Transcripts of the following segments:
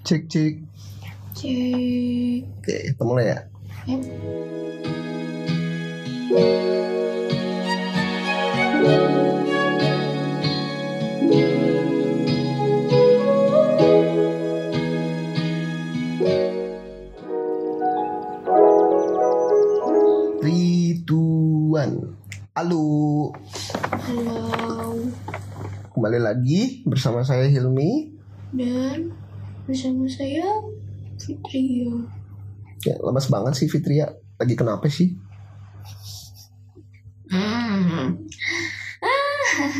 Cek cek. Cek. Oke, kita mulai ya. Two, one. Halo, Halo. kembali lagi bersama saya Hilmi. Dan bersama saya Fitria. Ya, lemas banget sih Fitria. Lagi kenapa sih? Hmm. Ah,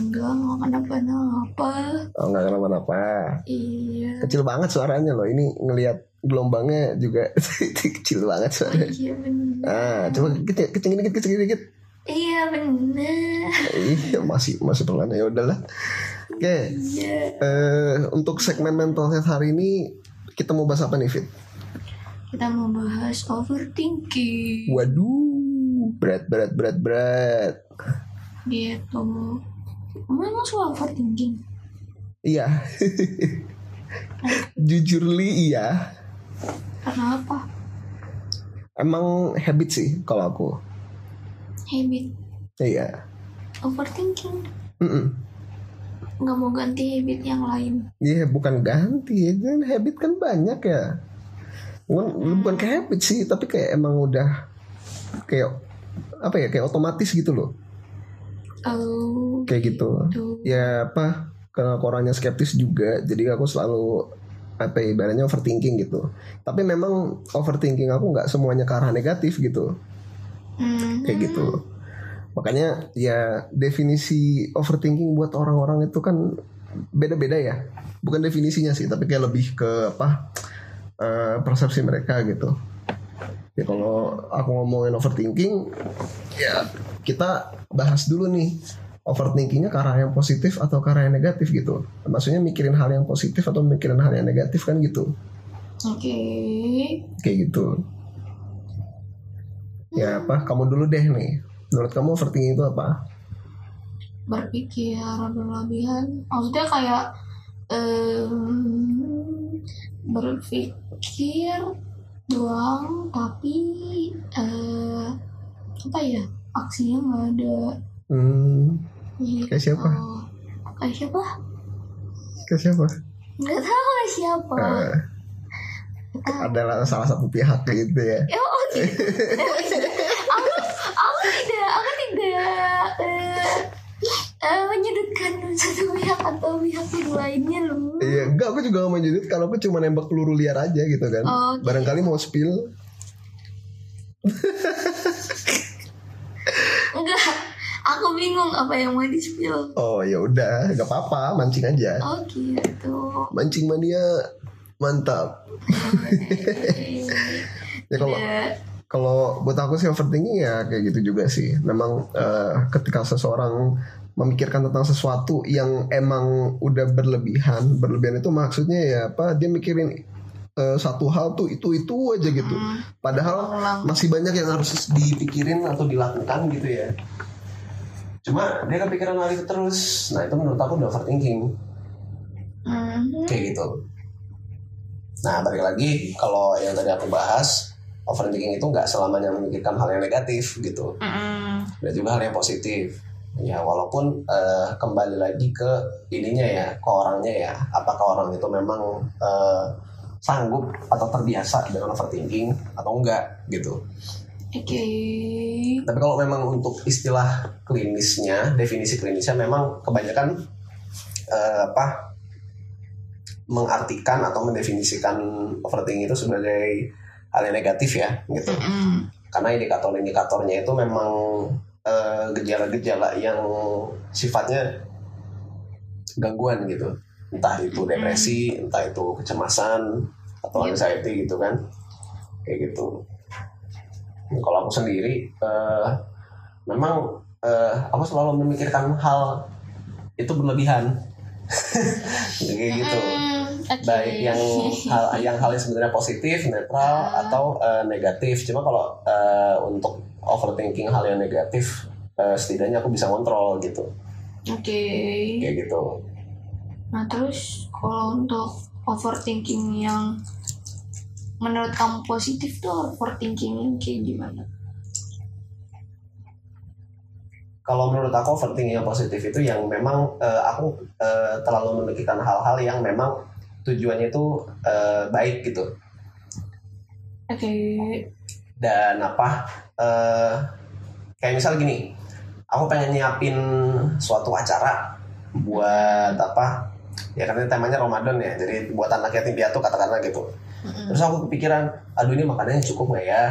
enggak, enggak kenapa-napa. Oh, nggak kenapa-napa. Iya. Kecil banget suaranya loh. Ini ngelihat gelombangnya juga kecil banget Oh, suaranya. iya benar. Ah, coba kecil, kecil dikit, kecil dikit. Iya benar. Iya, masih masih pelan ya udahlah. Oke, Iya. eh, untuk segmen mental health hari ini kita mau bahas apa nih Fit? Kita mau bahas overthinking. Waduh, berat berat berat berat. Gitu. Memang suka overthinking. Iya. Jujur li iya. Karena apa? Emang habit sih kalau aku. Habit. Iya. Overthinking. Mm-mm. Nggak mau ganti habit yang lain. Iya bukan ganti kan habit kan banyak ya. Bukan, bukan kayak habit sih tapi kayak emang udah kayak apa ya kayak otomatis gitu loh Oh. kayak gitu. Tuh. Ya apa karena aku orangnya skeptis juga jadi aku selalu apa ya, ibaratnya overthinking gitu. Tapi memang overthinking aku nggak semuanya ke arah negatif gitu. Hmm. kayak gitu makanya ya definisi overthinking buat orang-orang itu kan beda-beda ya. Bukan definisinya sih tapi kayak lebih ke apa eh, persepsi mereka gitu. Ya kalau aku ngomongin overthinking ya kita bahas dulu nih overthinkingnya ke arah yang positif atau ke arah yang negatif gitu. Maksudnya mikirin hal yang positif atau mikirin hal yang negatif kan gitu. Oke. kayak gitu. Ya apa? Kamu dulu deh nih menurut kamu overthinking itu apa Berpikir berlebihan. Maksudnya kayak em, berpikir doang tapi eh apa ya aksinya nggak ada. Hmm, Gitu. Kayak siapa? Kayak siapa? ke siapa? Nggak tahu kayak siapa. Eh, adalah salah satu pihak gitu ya. Ya, oh gitu. aku, tidak, aku tidak eh, eh, menyudutkan satu pihak atau pihak yang lainnya loh. Iya, enggak aku juga gak mau nyudut kalau aku cuma nembak peluru liar aja gitu kan. Oh, gitu. Barangkali mau spill. Enggak, aku bingung apa yang mau di spill. Oh ya udah, gak apa-apa, mancing aja. Oh gitu. Mancing mania mantap. Ya kalau Ya, kalau buat aku sih overthinking ya kayak gitu juga sih. Memang eh, ketika seseorang memikirkan tentang sesuatu yang emang udah berlebihan, berlebihan itu maksudnya ya apa? Dia mikirin eh, satu hal tuh itu itu aja gitu. hmm, Padahal masih banyak yang harus dipikirin atau dilakukan gitu ya. Cuma dia kepikiran hal itu terus. Nah itu menurut aku udah overthinking Mhm. kayak gitu. Nah balik lagi kalau yang tadi aku bahas overthinking itu nggak selamanya memikirkan hal yang negatif gitu. Mhm. Ada juga hal yang positif. Ya walaupun eh, kembali lagi ke ininya ya, ke orangnya ya. Apakah orang itu memang eh, sanggup atau terbiasa dengan overthinking atau enggak gitu. Oke. Tapi kalau memang untuk istilah klinisnya, definisi klinisnya memang kebanyakan eh, apa mengartikan atau mendefinisikan overthinking itu sebagai hal yang negatif ya gitu. Mhm. Karena indikator-indikatornya itu memang eh, gejala-gejala yang sifatnya gangguan gitu. Entah itu depresi, entah itu kecemasan atau Yep. anxiety gitu kan. Kayak gitu. Nah, Kalau aku sendiri eh, memang eh, aku selalu memikirkan hal itu berlebihan. kayak gitu. Mhm. Baik yang hal yang hal yang sebenarnya positif, netral Ah. atau eh, negatif. Cuma kalau eh, untuk overthinking hal yang negatif eh, setidaknya aku bisa kontrol gitu. Oke. Kayak gitu. Nah terus kalau untuk overthinking yang menurut kamu positif tuh overthinking kayak gimana? kalau menurut aku overthinking yang positif itu yang memang eh, aku eh, terlalu memikirkan hal-hal yang memang tujuannya itu eh, baik gitu Oke. dan apa eh, kayak misal gini aku pengen nyiapin suatu acara buat apa ya karena temanya Ramadan ya jadi buat anak yatim piatu katakanlah gitu Mm-mm. terus aku kepikiran aduh ini makanannya cukup nggak ya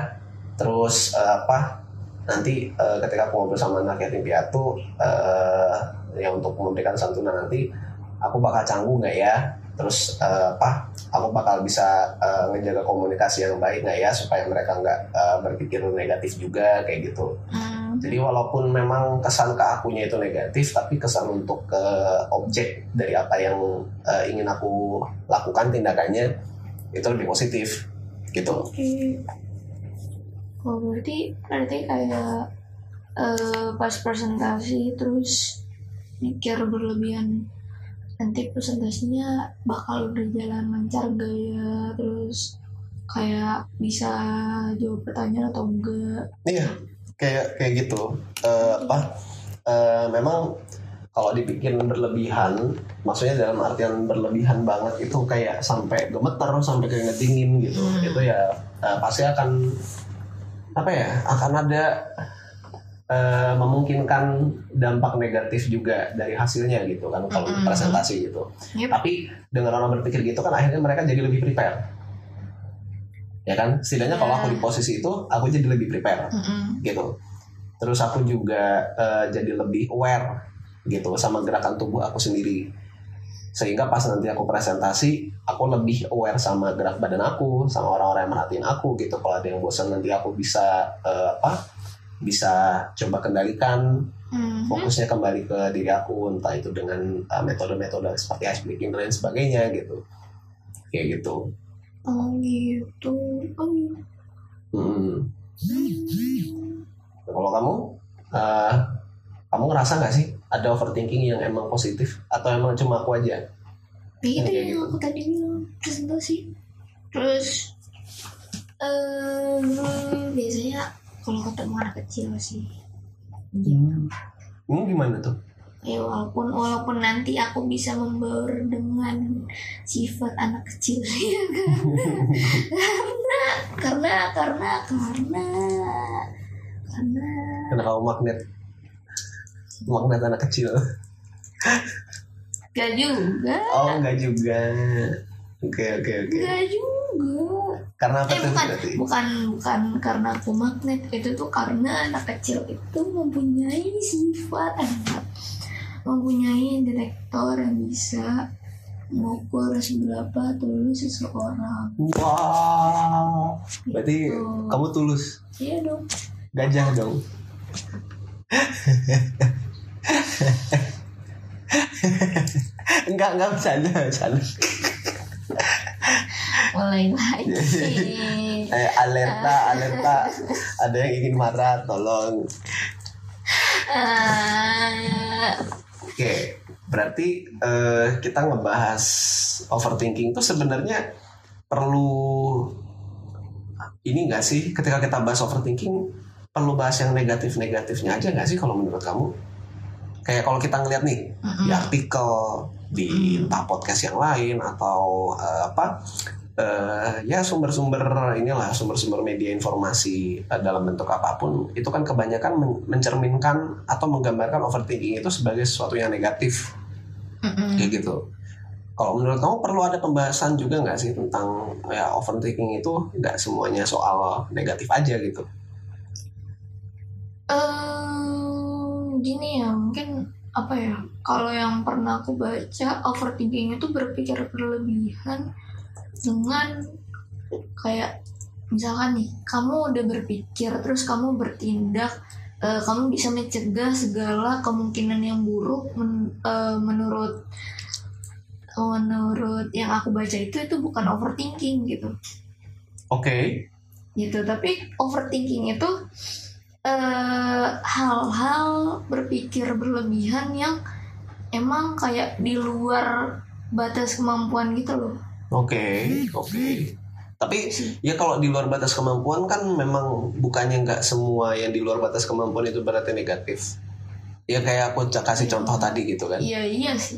terus eh, apa nanti eh, ketika aku ngobrol sama anak yatim piatu eh, yang untuk memberikan santunan nanti aku bakal canggung nggak ya terus eh, apa aku bakal bisa eh, ngejaga komunikasi yang baik nggak ya supaya mereka nggak eh, berpikir negatif juga kayak gitu Mm. jadi walaupun memang kesan ke akunya itu negatif tapi kesan untuk ke objek dari apa yang eh, ingin aku lakukan tindakannya itu lebih positif gitu Oke. Oh berarti berarti kayak eh, pas presentasi terus mikir berlebihan nanti presentasinya bakal berjalan lancar gak ya terus kayak bisa jawab pertanyaan atau enggak Iya, kayak kayak gitu. Eh, apa? eh, memang kalau dibikin berlebihan, maksudnya dalam artian berlebihan banget itu kayak sampai gemeter, sampai keringet dingin gitu. Hmm. Itu ya eh, pasti akan apa ya? Akan ada eh, memungkinkan dampak negatif juga dari hasilnya gitu kan kalau Mm-mm. presentasi gitu. Yep. Tapi dengan orang berpikir gitu kan akhirnya mereka jadi lebih prepare. Ya kan? Setidaknya kalau Ya. aku di posisi itu, aku jadi lebih prepare Mm-mm. gitu. Terus aku juga eh, jadi lebih aware gitu sama gerakan tubuh aku sendiri. Sehingga pas nanti aku presentasi, aku lebih aware sama gerak badan aku, sama orang-orang yang merhatiin aku gitu. Kalau ada yang bosan nanti aku bisa eh, apa? Bisa coba kendalikan Mhm. fokusnya kembali ke diri aku entah itu dengan eh, metode-metode seperti ice breaking dan sebagainya gitu. Kayak gitu. Oh gitu. Oh gitu. Hmm. Nah, kalau kamu, eh, kamu ngerasa nggak sih ada overthinking yang emang positif atau emang cuma aku aja? Itu Kayak yang gitu. aku tadi presentasi. Terus eh biasanya kalau ketemu anak kecil sih. Hmm, gimana tuh? Ya walaupun walaupun nanti aku bisa membaur dengan sifat anak kecil ya karena karena karena karena karena Karena kamu magnet, magnet anak kecil. gak juga Oh, enggak juga. Oke, oke, oke. gak juga Karena apa eh tuh bukan berarti? bukan bukan karena aku magnet itu tuh karena anak kecil itu mempunyai sifat anak mempunyai detektor yang bisa mengukur seberapa tulus seseorang Wow. Berarti Gitu. kamu tulus. iya dong Gajah dong. enggak, enggak bercanda, bercanda. Mulai lagi Eh, alerta, alerta. Ada yang ingin marah, tolong. Ah, Oke, berarti eh, kita ngebahas overthinking itu sebenarnya perlu ini nggak sih? Ketika kita bahas overthinking, perlu bahas yang negatif-negatifnya aja nggak sih kalau menurut kamu? Kayak kalau kita ngeliat nih mm-mm. di artikel, di Hmm. entah podcast yang lain atau eh, apa? eh, ya sumber-sumber inilah sumber-sumber media informasi eh, dalam bentuk apa pun itu kan kebanyakan men- mencerminkan atau menggambarkan overthinking itu sebagai sesuatu yang negatif Mm-mm. kayak gitu. Kalau menurut kamu perlu ada pembahasan juga nggak sih tentang ya overthinking itu nggak semuanya soal negatif aja gitu? Eh, gini ya mungkin apa ya kalau yang pernah aku baca overthinking itu berpikir berlebihan dengan kayak misalkan nih kamu udah berpikir terus kamu bertindak eh, kamu bisa mencegah segala kemungkinan yang buruk men- eh, menurut menurut yang aku baca itu itu bukan overthinking gitu. Oke, gitu tapi overthinking itu eh, hal-hal berpikir berlebihan yang emang kayak di luar batas kemampuan gitu loh Oke, oke. Tapi ya kalau di luar batas kemampuan kan memang bukannya nggak semua yang di luar batas kemampuan itu berarti negatif. Ya kayak aku kasih contoh tadi gitu kan. iya iya sih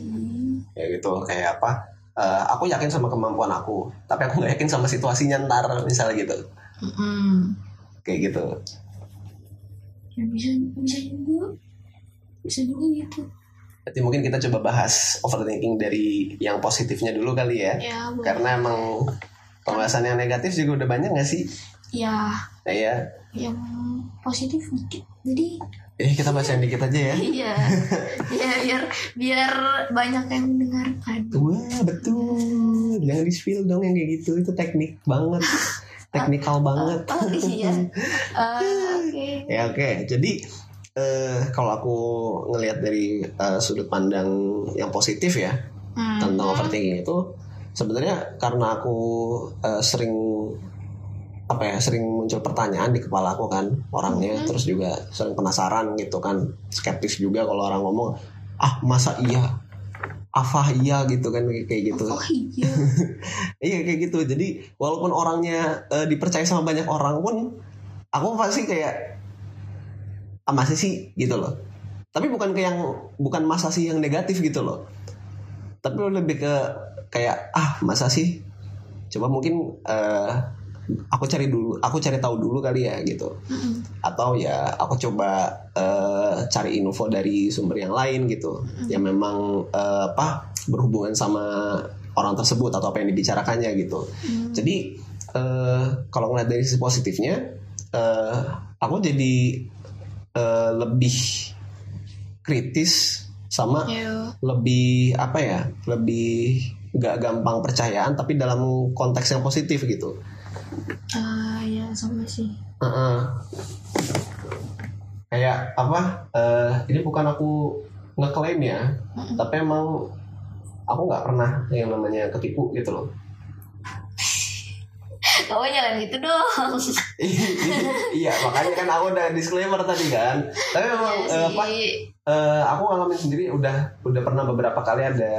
Ya gitu kayak apa? eh, aku yakin sama kemampuan aku, tapi aku nggak yakin sama situasinya ntar misalnya gitu. Mm-mm. Kayak gitu. Ya bisa bisa juga bisa juga gitu Berarti mungkin kita coba bahas overthinking dari yang positifnya dulu kali ya. ya boleh. Karena emang pembahasan yang negatif juga udah banyak nggak sih? ya Nah, ya. yang positif dikit jadi Eh kita bahas yang dikit aja ya. iya ya biar biar banyak yang mendengarkan Wah betul. Jangan di spill dong yang kayak gitu. Itu teknik banget. Teknikal banget. oh iya Eh, oke Ya oke. Jadi eh, kalau aku ngelihat dari eh, sudut pandang yang positif ya Hmm. tentang overthinking itu sebenarnya karena aku eh, sering apa ya sering muncul pertanyaan di kepala aku kan orangnya Mhm. terus juga sering penasaran gitu kan skeptis juga kalau orang ngomong ah masa iya apa iya gitu kan kayak gitu oh iya Iya kayak gitu. Jadi walaupun orangnya eh, dipercaya sama banyak orang pun, aku pasti kayak ah masa sih gitu loh. Tapi bukan ke yang bukan masa sih yang negatif gitu loh. Tapi lebih ke kayak ah masa sih. Coba mungkin eh, aku cari dulu, aku cari tahu dulu kali ya gitu. Atau ya aku coba eh, cari info dari sumber yang lain gitu, yang memang eh, apa berhubungan sama orang tersebut atau apa yang dibicarakannya gitu. Hmm. Jadi eh, kalau ngeliat dari sisi positifnya, eh, aku jadi eh, lebih kritis sama ya lebih apa ya, lebih gak gampang percayaan tapi dalam konteks yang positif gitu. ah ya sama sih Heeh. Kayak apa? eh, ini bukan aku ngeklaim ya, Mm-mm. tapi emang aku nggak pernah yang namanya ketipu gitu loh. Kamu jangan gitu dong. Iya makanya kan aku udah disclaimer tadi kan. Tapi memang Iya eh, apa sih. eh, aku ngalamin sendiri udah udah pernah beberapa kali ada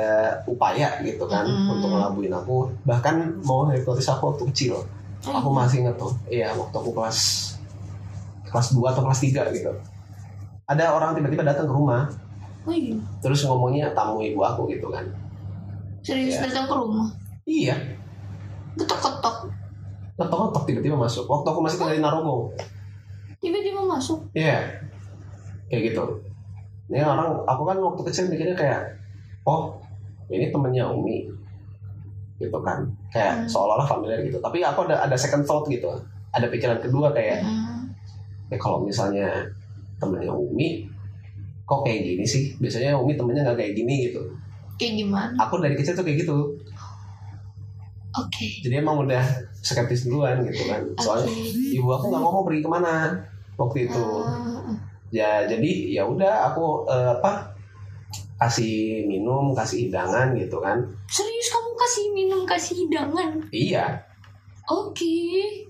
upaya gitu kan Mm. untuk ngelabuin aku. Bahkan mau hipnotis aku waktu kecil. Oh, aku masih inget tuh. Iya waktu aku kelas kelas 2 atau kelas 3 gitu. Ada orang tiba-tiba datang ke rumah. Oh iya. Terus ngomongnya tamu ibu aku gitu kan. Serius Iya. datang ke rumah? Iya. Ketok ketok ngetok-ngetok tiba-tiba masuk waktu aku masih tinggal di Narogo tiba-tiba masuk Iya. Kayak gitu. Ini orang aku kan waktu kecil mikirnya kayak oh, ini temennya Umi. Gitu kan. Kayak Hmm. seolah-olah familiar gitu. Tapi aku ada ada second thought gitu. Ada pikiran kedua kayak Hmm. ya kalau misalnya temennya Umi kok kayak gini sih? Biasanya Umi temennya nggak kayak gini gitu. kayak gimana Aku dari kecil tuh kayak gitu. oke Jadi emang udah skeptis duluan gitu kan. Soalnya Oke. ibu aku nggak ngomong pergi ke mana waktu itu. Ah, ya jadi ya udah aku eh, apa kasih minum kasih hidangan gitu kan. Serius kamu kasih minum kasih hidangan? Iya. Oke.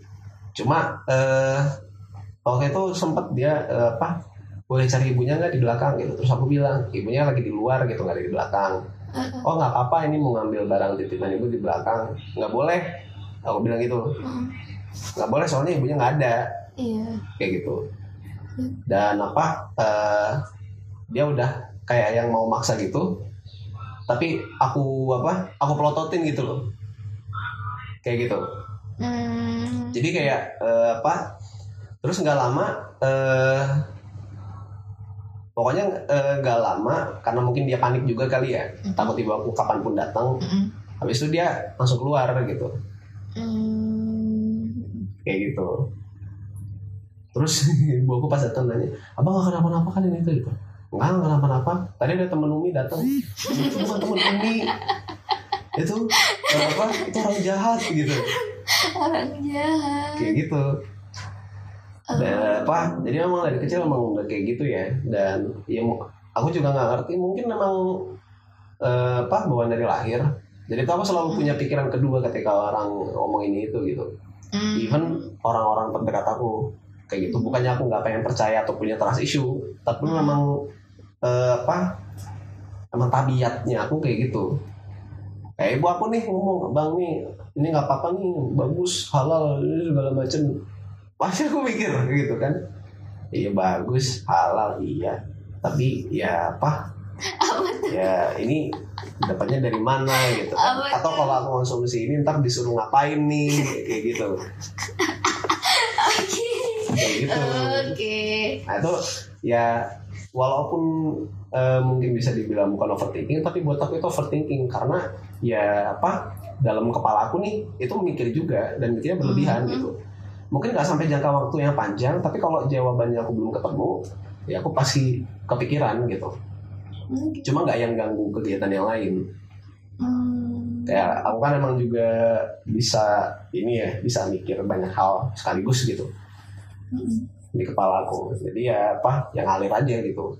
Cuma eh waktu itu sempet dia eh, apa boleh cari ibunya nggak di belakang gitu. Terus aku bilang ibunya lagi di luar gitu nggak ada di belakang. Oh nggak apa-apa ini mau ngambil barang titipan ibu di belakang. Nggak boleh aku bilang gitu. Nggak boleh soalnya ibunya nggak ada. Iya. Kayak gitu. Hmm. dan apa eh, dia udah kayak yang mau maksa gitu. Tapi aku apa aku pelototin gitu loh. Kayak gitu. Hmm. jadi kayak eh, apa terus nggak lama eh, pokoknya nggak lama karena mungkin dia panik juga kali ya. Mhm. takut ibu aku kapan pun datang. Mm-mm. habis itu dia langsung keluar gitu Hmm. kayak gitu. Terus ibu aku pas datang nanya abang gak kenapa-napa kan ini? Gitu enggak nggak kenapa-napa. Tadi ada temen Umi datang. Itu bukan temen Umi. Itu eh, apa itu orang jahat gitu. Orang jahat. Kayak gitu. Dan apa jadi memang dari kecil emang udah kayak gitu ya. Dan ya aku juga nggak ngerti. Mungkin memang eh, apa bawaan dari lahir jadi tuh aku selalu punya pikiran kedua ketika orang ngomong ini itu gitu. Hmm. even orang-orang terdekat aku kayak gitu. Bukannya aku nggak pengen percaya atau punya trust issue tapi Hmm. memang eh, apa emang tabiatnya aku kayak gitu. Kayak ibu aku nih ngomong bang nih ini nggak apa-apa nih bagus halal ini segala macem pasti aku mikir gitu kan. Iya bagus halal iya. Tapi ya apa? Ya ini dapatnya dari mana gitu. Apa atau kalau aku konsumsi ini ntar disuruh ngapain nih? Kayak gitu. Kayak gitu. Oke. nah itu ya walaupun eh, mungkin bisa dibilang bukan overthinking tapi buat aku itu overthinking. Karena ya apa dalam kepala aku nih itu mikir juga dan mikirnya berlebihan Mhm. gitu. Mungkin nggak sampai jangka waktu yang panjang tapi kalau jawabannya aku belum ketemu ya aku pasti kepikiran gitu Mungkin. cuma nggak yang ganggu kegiatan yang lain. Hmm. kayak aku kan emang juga bisa ini ya bisa mikir banyak hal sekaligus gitu. Mm-mm. di kepala aku. Jadi ya apa yang ngalir aja gitu.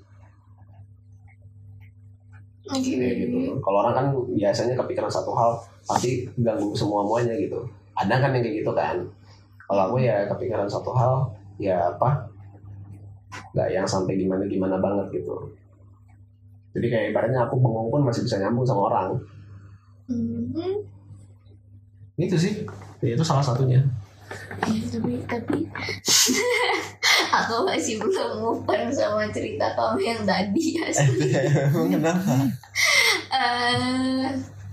Oke. kayak gitu. Kalau orang kan biasanya kepikiran satu hal pasti ganggu semua muanya gitu. Ada kan yang kayak gitu kan? Kalau aku ya kepikiran satu hal ya apa? Nggak yang sampai gimana gimana banget gitu jadi kayak ibaratnya aku bengong pun masih bisa nyambung sama orang. Hmm. itu sih. Ya, itu salah satunya. Ya, tapi tapi. Aku masih belum open sama cerita kamu yang tadi ya. kenapa? Eh,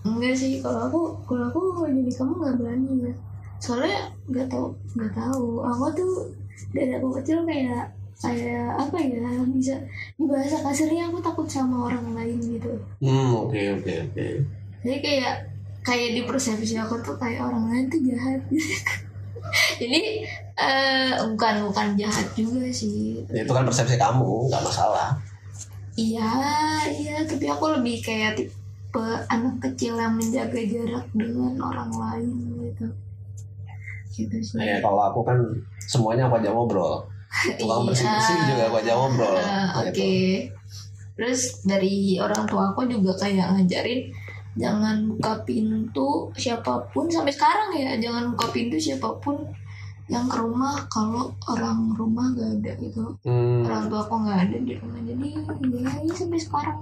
enggak sih. Kalau aku kalau aku jadi kamu nggak berani ya soalnya nggak tahu nggak tahu. Aku tuh dari aku kecil kayak kayak apa ya bisa di bahasa kasarnya aku takut sama orang lain gitu. Hmm oke oke oke. Jadi kayak kayak di persepsi aku tuh kayak orang lain tuh jahat. Jadi eh bukan bukan jahat juga sih. Ya, itu kan persepsi kamu nggak masalah. Iya, iya, tapi aku lebih kayak tipe anak kecil yang menjaga jarak dengan orang lain gitu. Gitu sih. nah, ya kalau aku kan semuanya aku aja ngobrol tukang bersih bersih juga aku aja ngobrol Oke. gitu. Terus dari orang tua aku juga kayak ngajarin jangan buka pintu siapa pun sampai sekarang ya. Jangan buka pintu siapa pun yang ke rumah kalau orang rumah gak ada gitu. Hmm, orang tua aku nggak ada di rumah jadi ya, ya sampai sekarang?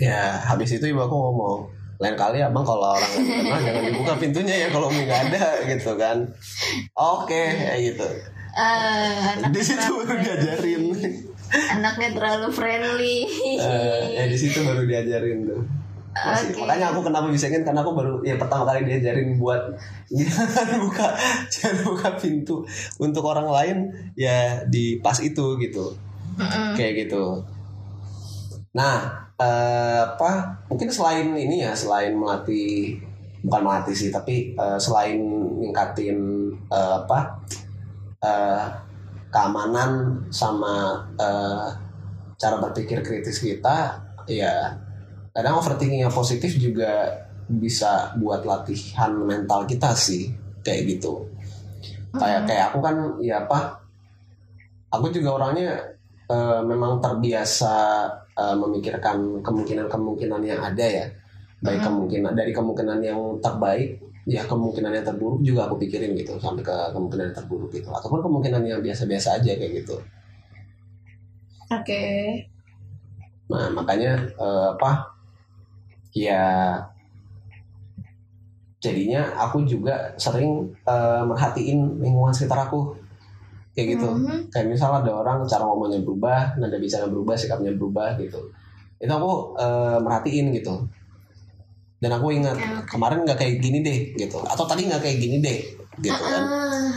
Ya habis itu ibu aku ngomong lain kali abang kalau orang rumah jangan dibuka pintunya ya kalau nggak ada gitu kan. Oke kayak gitu Eh, di situ baru diajarin. Anaknya terlalu friendly. Eh, ya di situ baru diajarin tuh. Masih- Oke. makanya aku kenapa bisa ingin karena aku baru ya pertama kali diajarin buat jangan buka jangan buka pintu untuk orang lain ya di pas itu gitu. Mm-mm. kayak gitu. Nah eh, apa mungkin selain ini ya selain melatih bukan melatih sih tapi eh, selain ningkatin eh, apa eh, keamanan sama eh, cara berpikir kritis kita ya kadang overthinking yang positif juga bisa buat latihan mental kita sih kayak gitu. Kayak kayak aku kan ya apa aku juga orangnya eh, memang terbiasa eh, memikirkan kemungkinan-kemungkinan yang ada ya. Baik Hmm. kemungkinan dari kemungkinan yang terbaik ya kemungkinan yang terburuk juga aku pikirin gitu sampai ke kemungkinan yang terburuk gitu. Ataupun kemungkinan yang biasa-biasa aja kayak gitu. Oke. Nah makanya eh, apa? Ya jadinya aku juga sering eh, merhatiin lingkungan sekitar aku. Kayak gitu. Mhm. kayak misal ada orang cara ngomongnya berubah nada bicara berubah sikapnya berubah gitu. Itu aku eh, merhatiin gitu dan aku ingat oke. kemarin nggak kayak gini deh gitu. Atau tadi nggak kayak gini deh gitu kan. Ah,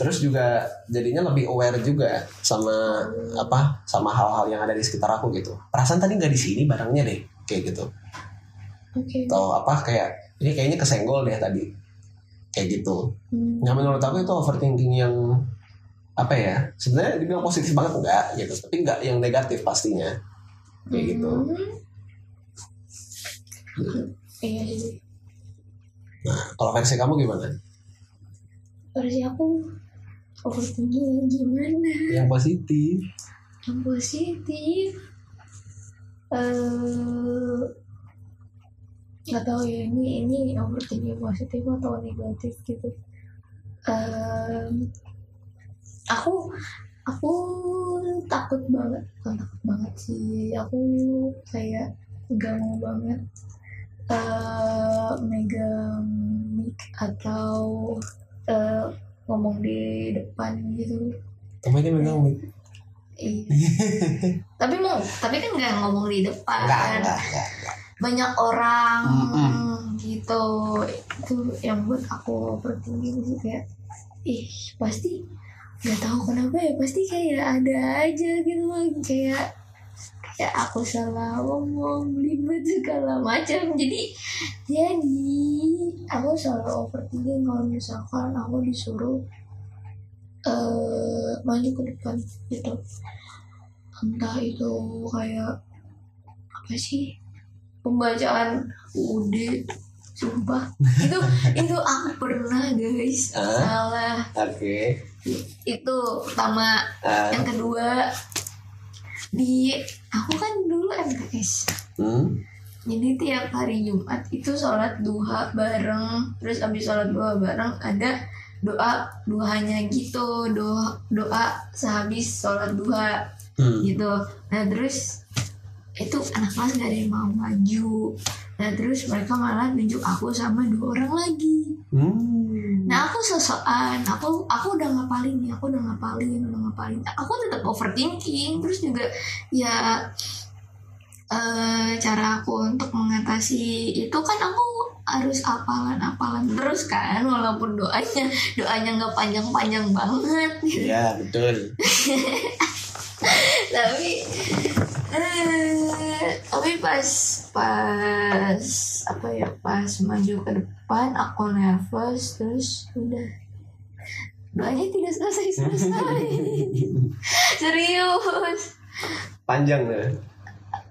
terus juga jadinya lebih aware juga sama apa sama hal-hal yang ada di sekitar aku gitu. Perasaan tadi nggak di sini barangnya deh kayak gitu. Oke. Atau apa kayak ini kayaknya kesenggol deh tadi kayak gitu. Hmm. Nah menurut aku itu overthinking yang apa ya sebenarnya dibilang positif banget enggak gitu. Tapi enggak yang negatif pastinya kayak gitu. Hmm. Iya sih nah kalau versi kamu gimana? Versi aku overthinking gimana? Yang positif. Yang positif eh nggak tahu ya ini ini overthinking positif atau negatif gitu. Em, aku aku takut banget bukan takut banget sih aku kayak gak mau banget eh megang mic atau eh, ngomong di depan gitu Kamu ini memang Iya. tapi mau tapi kan nggak ngomong di depan enggak, enggak, enggak. banyak orang Mm-mm. gitu itu yang buat aku overthinking sih kayak ih pasti nggak tahu kenapa ya pasti kayak ada aja gitu kayak kayak aku salah ngomong ribet segala macam. Jadi jadi aku selalu overthinking kalau misalkan aku disuruh eh maju ke depan gitu. Entah itu kayak apa sih pembacaan UD sumpah. Itu itu aku pernah guys. Hah? salah. Oke. itu pertama. Ah, yang kedua di aku kan dulu MTS hmm? jadi tiap hari Jumat itu sholat duha bareng. Terus abis sholat duha bareng ada doa duhanya gitu. Doa doa sehabis sholat duha. Hmm. gitu. Nah terus itu anak kelas gak ada yang mau maju. Nah terus mereka malah nunjuk aku sama dua orang lagi. Hmm. Nah aku sosokan aku aku udah ngapalin nih aku udah ngapalin udah ngapalin aku tetap overthinking terus juga ya eh cara aku untuk mengatasi itu kan aku harus apalan-apalan terus kan walaupun doanya doanya nggak panjang-panjang banget Iya, betul. tapi eh, tapi pas pas apa ya pas maju ke depan aku nervous terus udah doanya tidak selesai selesai serius Panjang ya.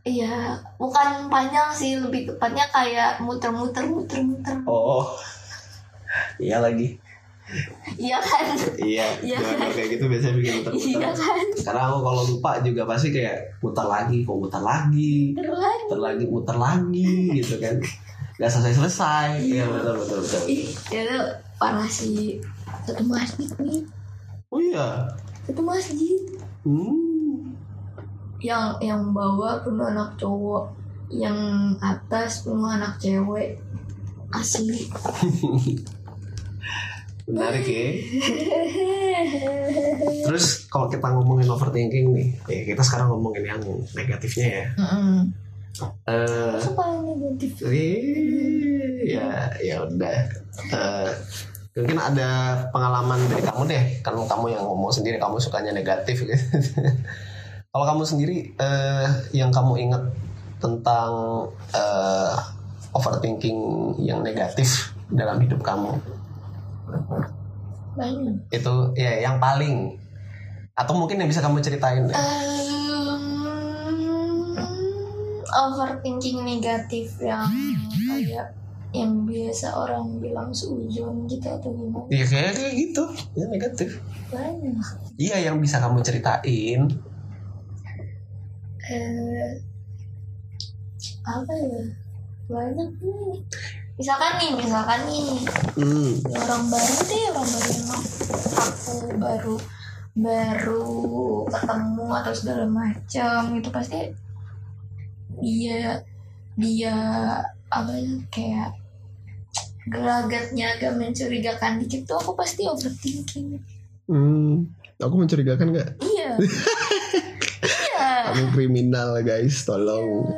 iya bukan panjang sih lebih tepatnya kayak muter-muter muter-muter Oh. Iya lagi. Iya kan Iya, Iya. gua kayak gitu biasanya bikin iya muter-muter. kan Karena aku kalau lupa juga pasti kayak muter lagi, kok muter lagi, Muter lagi muter lagi, gitu kan. Gak selesai-selesai. Iya, betul, betul, betul. ih itu parah sih satu masjid nih Oh iya. satu masjid Hmm. yang yang bawah penuh anak cowok yang atas penuh anak cewek asli Menarik ya. Terus kalau kita ngomongin overthinking nih, ya kita sekarang ngomongin yang negatifnya ya. Eh, Masa paling negatif? Ih, ya ya udah. Eh, mungkin ada pengalaman dari kamu deh. Kan kamu yang ngomong sendiri kamu sukanya negatif gitu kalau kamu sendiri eh, yang kamu ingat tentang eh, overthinking yang negatif dalam hidup kamu banyak itu ya yang paling. Atau mungkin yang bisa kamu ceritain deh. Em, overthinking negatif yang kayak yang biasa orang bilang seujon gitu atau gimana? Iya kayak kayak gitu. Ya negatif. Banyak. Iya yang bisa kamu ceritain. Eh apa ya? Banyak nih misalkan nih misalkan nih. Hmm. orang baru deh orang baru yang aku baru baru ketemu atau segala macam. Itu pasti dia dia apa ya, kayak gelagatnya agak mencurigakan dikit tuh aku pasti overthinking. Hmm, aku mencurigakan nggak? iya. Iya. Aku kriminal guys, tolong.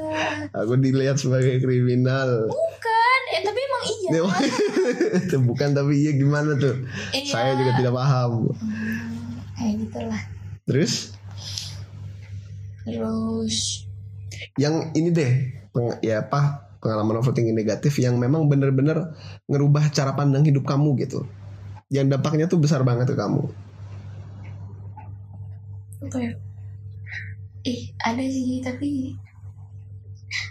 Aku dilihat sebagai kriminal. emang iya Itu bukan tapi iya gimana tuh? Iya. Saya juga tidak paham. Hmm, kayak gitulah Terus terus yang ini deh, peng- ya apa pengalaman overthinking negatif yang memang bener-bener ngerubah cara pandang hidup kamu gitu. Yang dampaknya tuh besar banget ke kamu. apa ya ih ada sih tapi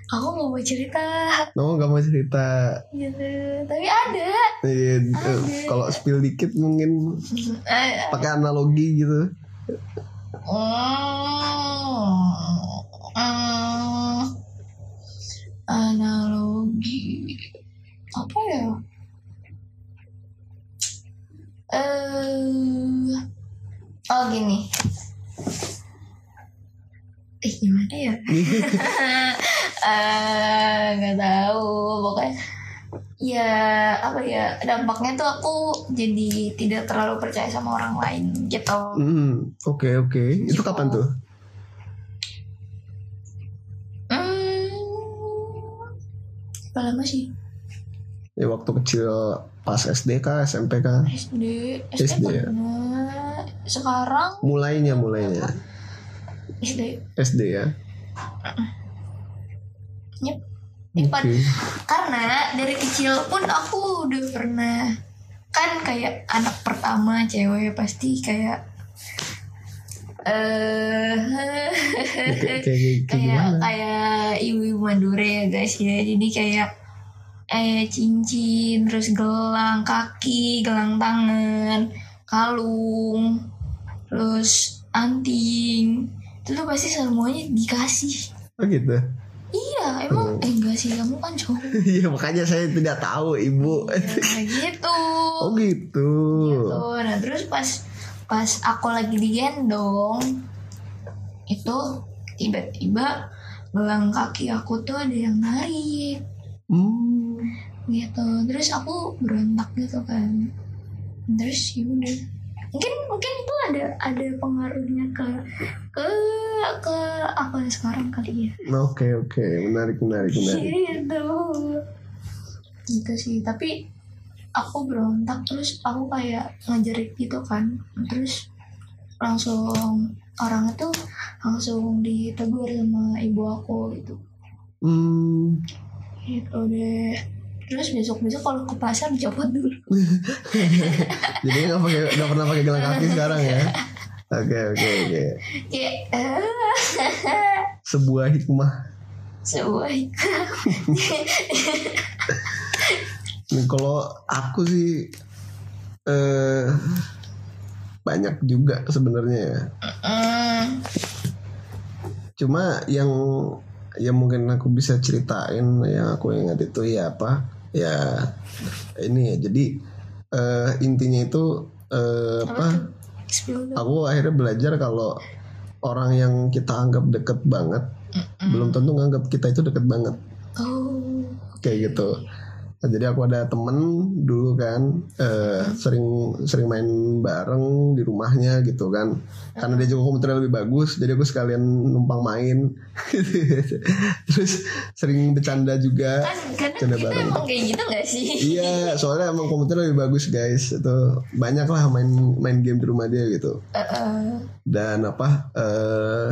aku nggak mau cerita. No, gak mau cerita. gitu. Tapi ada. Eh, eh, Ada. Kalau spill dikit mungkin Eh, pakai analogi gitu. mm, mm, analogi. Apa ya? Eh oh gini. Eh gimana ya eh nggak tahu pokoknya ya apa ya dampaknya tuh aku jadi tidak terlalu percaya sama orang lain gitu Hmm, oke oke. Itu kapan tuh? hmm berapa lama sih Ya waktu kecil pas SD kah, SMP kah? SD SD, SD ya? sekarang Mulainya mulainya SD SD ya. Yep. Ipan. karena dari kecil pun aku udah pernah kan kayak anak pertama cewek pasti kayak eh Kayak kayak kayak kayak gimana? kayak ibu-ibu Madura ya guys ya jadi kayak eh cincin terus gelang kaki gelang tangan kalung terus anting itu tuh pasti semuanya dikasih Oh gitu. Iya emang. Eh enggak sih kamu kan cowok. Iya makanya saya tidak tahu ibu. ya, gitu. Oh gitu. gitu nah terus pas pas aku lagi digendong itu tiba-tiba gelang kaki aku tuh ada yang narik. Hmm. gitu. Terus aku berontak gitu kan. Terus ya udah mungkin mungkin itu ada ada pengaruhnya ke ke ke apa sekarang kali ya? Oke oke. Menarik menarik menarik. gitu. Gitu sih. Tapi aku berontak terus aku kayak ngejerit gitu kan. Terus langsung orang itu langsung ditegur sama ibu aku gitu. Hmm. gitu deh terus besok besok kalau ke pasar dicopot dulu Jadi nggak pakai nggak pernah pakai gelang kaki sekarang ya. Oke oke oke. kayak eh, Sebuah hikmah. sebuah Nih, kalau aku sih eh banyak juga sebenarnya ya. Mm, Cuma yang yang mungkin aku bisa ceritain yang aku ingat itu ya apa? Ya ini ya. Jadi eh intinya itu eh apa. Aku akhirnya belajar kalau orang yang kita anggap deket banget belum tentu nganggap kita itu deket banget oh kayak gitu. Nah, jadi aku ada temen dulu kan eh, sering sering main bareng di rumahnya gitu kan. Karena dia juga komputernya lebih bagus, jadi aku sekalian numpang main. Terus sering bercanda juga. kan Canda kita bareng. emang kayak gitu gak sih Iya, soalnya emang komputernya lebih bagus guys. Itu banyak lah main main game di rumah dia gitu. Eh, eh. Dan apa? eh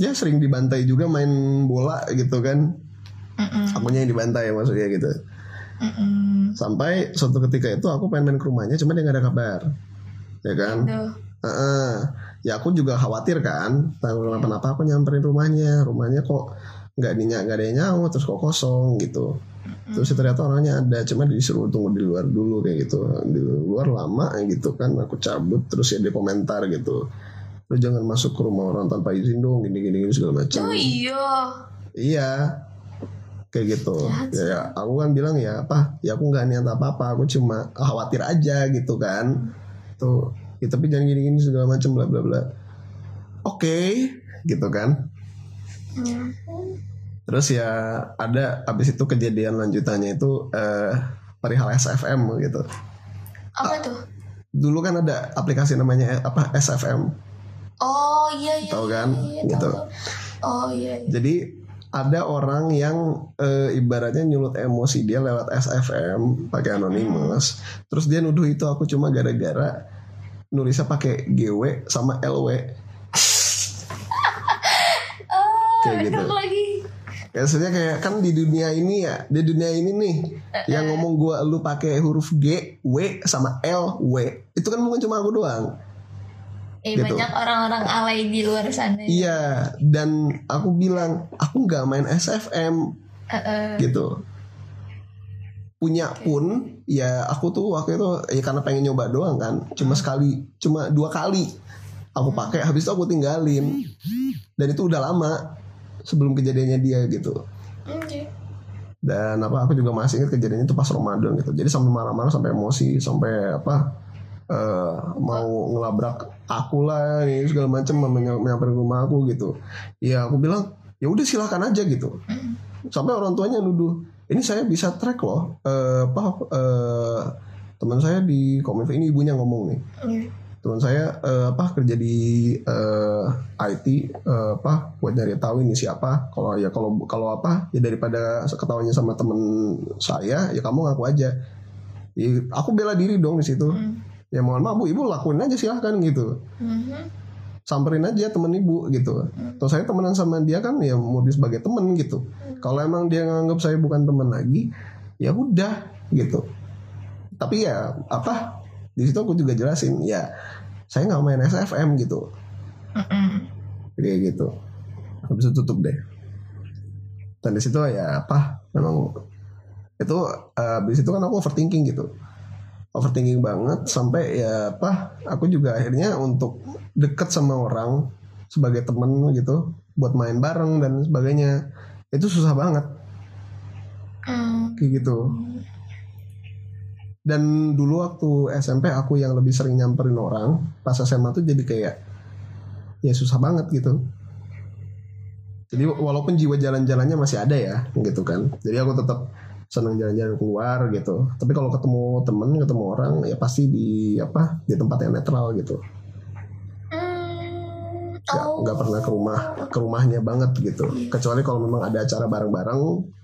ya sering dibantai juga main bola gitu kan. Mm-mm, Akunya yang dibantai maksudnya gitu. Sampai suatu ketika itu aku pengen main ke rumahnya, cuma dia nggak ada kabar, ya kan? Heeh. Ya aku juga khawatir kan, takut kenapa-napa aku nyamperin rumahnya, rumahnya kok nggak dinyak nggak ada yang nyawa, terus kok kosong gitu. Terus ternyata orangnya ada, cuma disuruh tunggu di luar dulu kayak gitu, di luar lama gitu kan, aku cabut terus ya dia komentar gitu. Lu jangan masuk ke rumah orang tanpa izin dong, gini-gini segala macam. oh iya Iya kayak gitu Jahat ya, ya, aku kan bilang ya apa ya aku nggak niat apa apa aku cuma khawatir aja gitu kan tuh ya, tapi jangan gini gini segala macam bla bla bla oke gitu kan Hmm. terus ya ada abis itu kejadian lanjutannya itu eh, perihal SFM gitu apa tuh dulu kan ada aplikasi namanya eh, apa SFM oh iya iya Tahu kan? iya, iya, Gitu. tahu. oh iya, iya. Jadi ada orang yang eh, ibaratnya nyulut emosi dia lewat SFM pakai anonymous. Terus dia nuduh itu aku cuma gara-gara nulisnya pakai GW sama LW. ah Kayak gitu. lagi Ya, Maksudnya kayak kan di dunia ini ya, di dunia ini nih yang ngomong gua lu pakai huruf G, W sama L, W. Itu kan bukan cuma aku doang. Eh Gitu. banyak orang-orang alay di luar sana Iya, dan aku bilang aku nggak main SFM. Eh, eh. gitu punya pun ya aku tuh waktu itu ya karena pengen nyoba doang kan cuma sekali cuma dua kali aku pakai habis itu aku tinggalin dan itu udah lama sebelum kejadiannya dia gitu Oke. dan apa aku juga masih ingat kejadiannya itu pas Ramadan gitu jadi sampai marah-marah sampai emosi sampai apa eh, mau ngelabrak aku lah ini segala macam menyamperin rumah aku gitu. Ya aku bilang ya udah silahkan aja gitu. Sampai orang tuanya nuduh ini saya bisa track loh eh, apa eh, teman saya di Kominfo ini ibunya ngomong nih. Iya. teman saya eh, apa kerja di eh, IT eh, apa buat nyari tahu ini siapa. Kalau ya kalau kalau apa ya daripada ketawanya sama temen saya ya kamu ngaku aja. Ya, aku bela diri dong di situ. Hmm. Ya mohon maaf bu. Ibu lakuin aja silahkan gitu. Mhm. samperin aja temen ibu gitu. Terus saya temenan sama dia kan ya mau dia sebagai temen gitu. Kalau emang dia nganggap saya bukan temen lagi ya udah gitu. Tapi ya apa di situ aku juga jelasin ya saya nggak main SFM gitu. Mhm. kayak gitu. Habis itu tutup deh. Dan di situ ya apa memang itu eh, habis itu kan aku overthinking gitu overthinking banget sampai ya apa aku juga akhirnya untuk deket sama orang sebagai temen gitu buat main bareng dan sebagainya. Itu susah banget. Hmm. kayak gitu. Dan dulu waktu SMP aku yang lebih sering nyamperin orang pas SMA tuh jadi kayak ya susah banget gitu. Jadi walaupun jiwa jalan-jalannya masih ada ya gitu kan. Jadi aku tetap senang jalan-jalan keluar gitu tapi kalau ketemu temen ketemu orang ya pasti di apa di tempat yang netral gitu Hmm. nggak Oh. nggak pernah ke rumah ke rumahnya banget gitu kecuali kalau memang ada acara bareng-bareng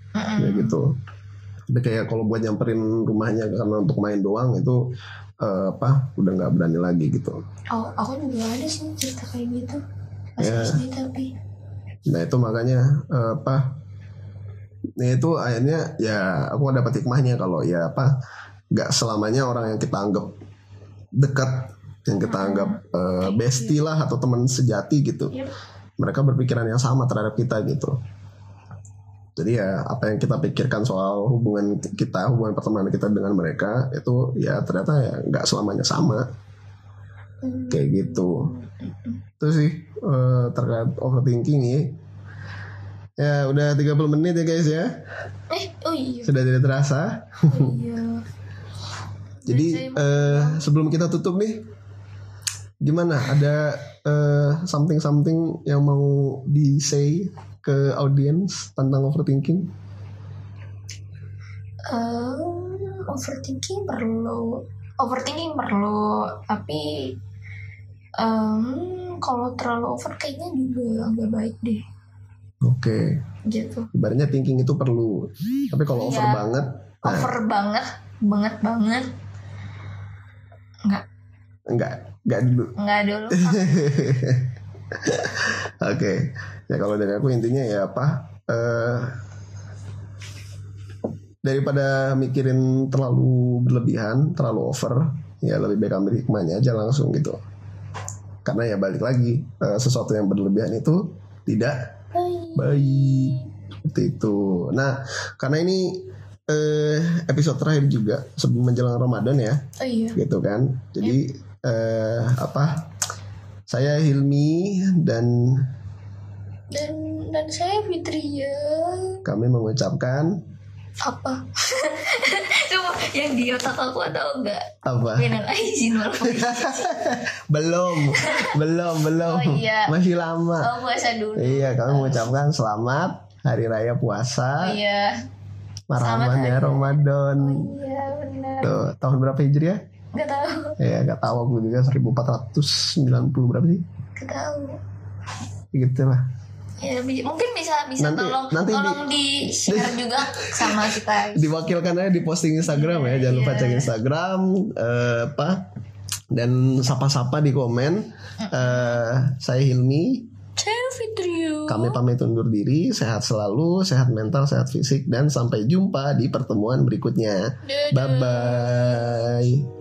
Mhm. ya gitu tapi kayak kalau buat nyamperin rumahnya karena untuk main doang itu eh, apa udah nggak berani lagi gitu Oh, aku juga ada sih cerita kayak gitu. Pas Ya. SD tapi. nah itu makanya eh, apa nah itu akhirnya ya aku dapat hikmahnya kalau ya apa nggak selamanya orang yang kita anggap dekat yang kita anggap eh, bestie lah atau teman sejati gitu Yep. mereka berpikiran yang sama terhadap kita gitu. Jadi ya apa yang kita pikirkan soal hubungan kita hubungan pertemanan kita dengan mereka itu ya ternyata ya nggak selamanya sama. Hmm. kayak gitu. Itu sih eh, terkait overthinking ya ya udah 30 menit ya guys ya. Eh, oh iya. sudah tidak terasa. Oh iya. jadi eh, sebelum kita tutup nih gimana? Ada eh, something something yang mau di say ke audience tentang overthinking? Um, overthinking perlu overthinking perlu tapi um, kalau terlalu over kayaknya juga nggak baik deh oke gitu ibaratnya thinking itu perlu tapi kalau over Iya. banget nah, over banget banget banget nggak enggak enggak dulu nggak dulu Oke, ya kalau dari aku intinya ya apa? eh daripada mikirin terlalu berlebihan, terlalu over, ya lebih baik ambil hikmahnya aja langsung gitu. Karena ya balik lagi, eh, sesuatu yang berlebihan itu tidak. Baik seperti itu. Nah, karena ini eh, episode terakhir juga sebelum menjelang Ramadan ya, oh iya gitu kan. Jadi eh, apa? Saya Hilmi dan dan dan saya Fitria kami mengucapkan apa coba yang di otak aku tahu nggak apa? minal aizin wal belum, belum, belum. Oh, iya. Masih lama. oh puasa dulu Iya, kami mengucapkan selamat hari raya oh puasa. iya Marhaban ya Ramadan. iya benar Tuh, tahun berapa Hijriah? nggak tahu Ya, gak tahu aku juga 1490 berapa sih? nggak tahu Gitu lah. Ya bi- mungkin bisa bisa Nanti- tolong nanti di- tolong di, share juga sama kita Diwakilkan aja di posting Instagram ya. Jangan lupa Iya. cek Instagram eh, apa? Dan sapa-sapa di komen. Eh, saya Hilmi. saya Fitria Kami pamit undur diri, sehat selalu, sehat mental, sehat fisik, dan sampai jumpa di pertemuan berikutnya. Bye bye.